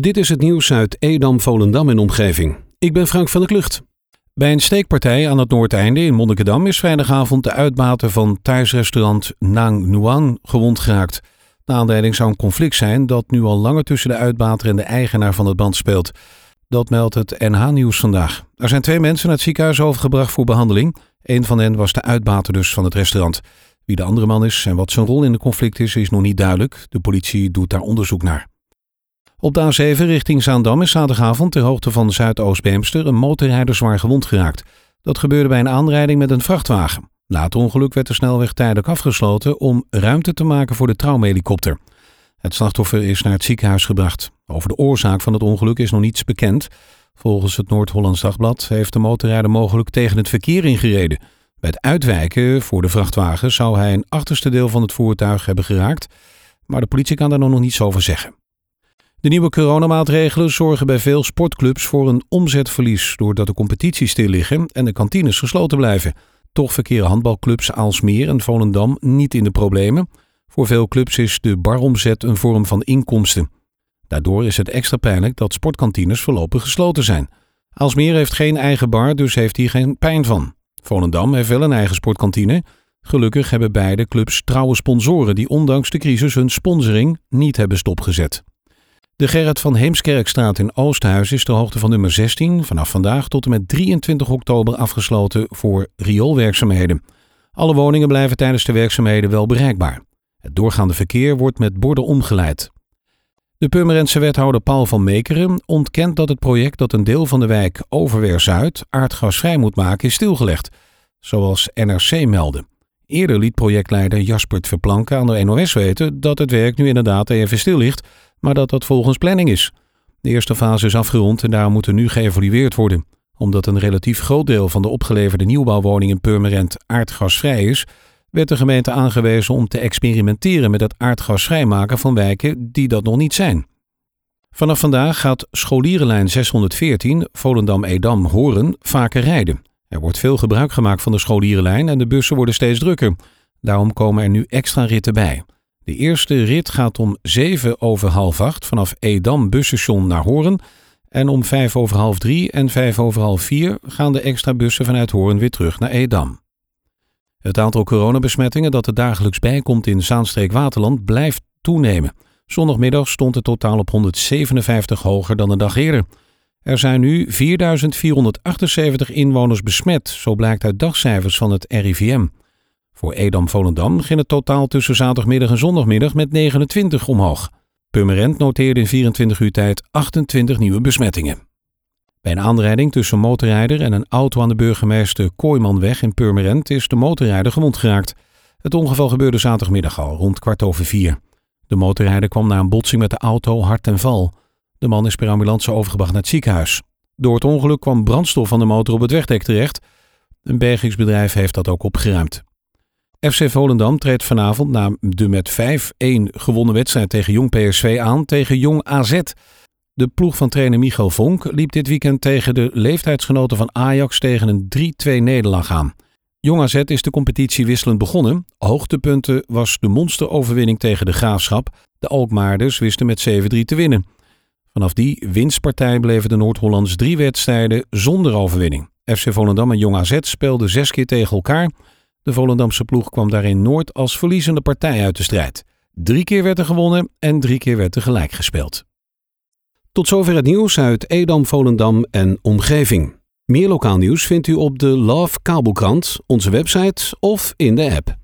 Dit is het nieuws uit Edam, Volendam en omgeving. Ik ben Frank van der Klucht. Bij een steekpartij aan het Noordeinde in Monnikendam is vrijdagavond de uitbater van thuisrestaurant Nang Nuang gewond geraakt. De aanleiding zou een conflict zijn dat nu al langer tussen de uitbater en de eigenaar van het band speelt. Dat meldt het NH-nieuws vandaag. Er zijn twee mensen naar het ziekenhuis overgebracht voor behandeling. Een van hen was de uitbater dus van het restaurant. Wie de andere man is en wat zijn rol in de conflict is, is nog niet duidelijk. De politie doet daar onderzoek naar. Op de A7 richting Zaandam is zaterdagavond ter hoogte van Zuidoost-Beemster een motorrijder zwaar gewond geraakt. Dat gebeurde bij een aanrijding met een vrachtwagen. Na het ongeluk werd de snelweg tijdelijk afgesloten om ruimte te maken voor de traumahelikopter. Het slachtoffer is naar het ziekenhuis gebracht. Over de oorzaak van het ongeluk is nog niets bekend. Volgens het Noord-Hollands Dagblad heeft de motorrijder mogelijk tegen het verkeer ingereden. Bij het uitwijken voor de vrachtwagen zou hij een achterste deel van het voertuig hebben geraakt, maar de politie kan daar nog niets over zeggen. De nieuwe coronamaatregelen zorgen bij veel sportclubs voor een omzetverlies doordat de competities stil liggen en de kantines gesloten blijven. Toch verkeren handbalclubs Aalsmeer en Volendam niet in de problemen. Voor veel clubs is de baromzet een vorm van inkomsten. Daardoor is het extra pijnlijk dat sportkantines voorlopig gesloten zijn. Aalsmeer heeft geen eigen bar, dus heeft hier geen pijn van. Volendam heeft wel een eigen sportkantine. Gelukkig hebben beide clubs trouwe sponsoren die ondanks de crisis hun sponsoring niet hebben stopgezet. De Gerrit van Heemskerkstraat in Oosthuis is de hoogte van nummer 16 vanaf vandaag tot en met 23 oktober afgesloten voor rioolwerkzaamheden. Alle woningen blijven tijdens de werkzaamheden wel bereikbaar. Het doorgaande verkeer wordt met borden omgeleid. De Purmerendse wethouder Paul van Mekeren ontkent dat het project dat een deel van de wijk Overweer Zuid aardgasvrij moet maken is stilgelegd, zoals NRC meldde. Eerder liet projectleider Jaspert Verplanken aan de NOS weten dat het werk nu inderdaad even stil ligt, maar dat dat volgens planning is. De eerste fase is afgerond en daar moet er nu geëvalueerd worden. Omdat een relatief groot deel van de opgeleverde nieuwbouwwoningen in Purmerend aardgasvrij is, werd de gemeente aangewezen om te experimenteren met het aardgasvrij maken van wijken die dat nog niet zijn. Vanaf vandaag gaat scholierenlijn 614 Volendam-Edam-Horen vaker rijden. Er wordt veel gebruik gemaakt van de scholierenlijn en de bussen worden steeds drukker. Daarom komen er nu extra ritten bij. De eerste rit gaat om 7 over half 8 vanaf Edam busstation naar Horen. En om 5 over half 3 en 5 over half 4 gaan de extra bussen vanuit Horen weer terug naar Edam. Het aantal coronabesmettingen dat er dagelijks bijkomt in Zaanstreek-Waterland blijft toenemen. Zondagmiddag stond het totaal op 157 hoger dan een dag eerder. Er zijn nu 4.478 inwoners besmet, zo blijkt uit dagcijfers van het RIVM. Voor Edam-Volendam ging het totaal tussen zaterdagmiddag en zondagmiddag met 29 omhoog. Purmerend noteerde in 24 uur tijd 28 nieuwe besmettingen. Bij een aanrijding tussen een motorrijder en een auto aan de burgemeester Kooimanweg in Purmerend is de motorrijder gewond geraakt. Het ongeval gebeurde zaterdagmiddag al, rond kwart over vier. De motorrijder kwam na een botsing met de auto hard ten val. De man is per ambulance overgebracht naar het ziekenhuis. Door het ongeluk kwam brandstof van de motor op het wegdek terecht. Een bergingsbedrijf heeft dat ook opgeruimd. FC Volendam treedt vanavond na de met 5-1 gewonnen wedstrijd tegen Jong PSV aan tegen Jong AZ. De ploeg van trainer Michael Vonk liep dit weekend tegen de leeftijdsgenoten van Ajax tegen een 3-2 nederlaag aan. Jong AZ is de competitie wisselend begonnen. Hoogtepunten was de monsteroverwinning tegen de Graafschap. De Alkmaarders wisten met 7-3 te winnen. Vanaf die winstpartij bleven de Noord-Hollands drie wedstrijden zonder overwinning. FC Volendam en Jong AZ speelden zes keer tegen elkaar. De Volendamse ploeg kwam daarin nooit als verliezende partij uit de strijd. Drie keer werd er gewonnen en drie keer werd er gelijk gespeeld. Tot zover het nieuws uit Edam, Volendam en omgeving. Meer lokaal nieuws vindt u op de Love Kabelkrant, onze website of in de app.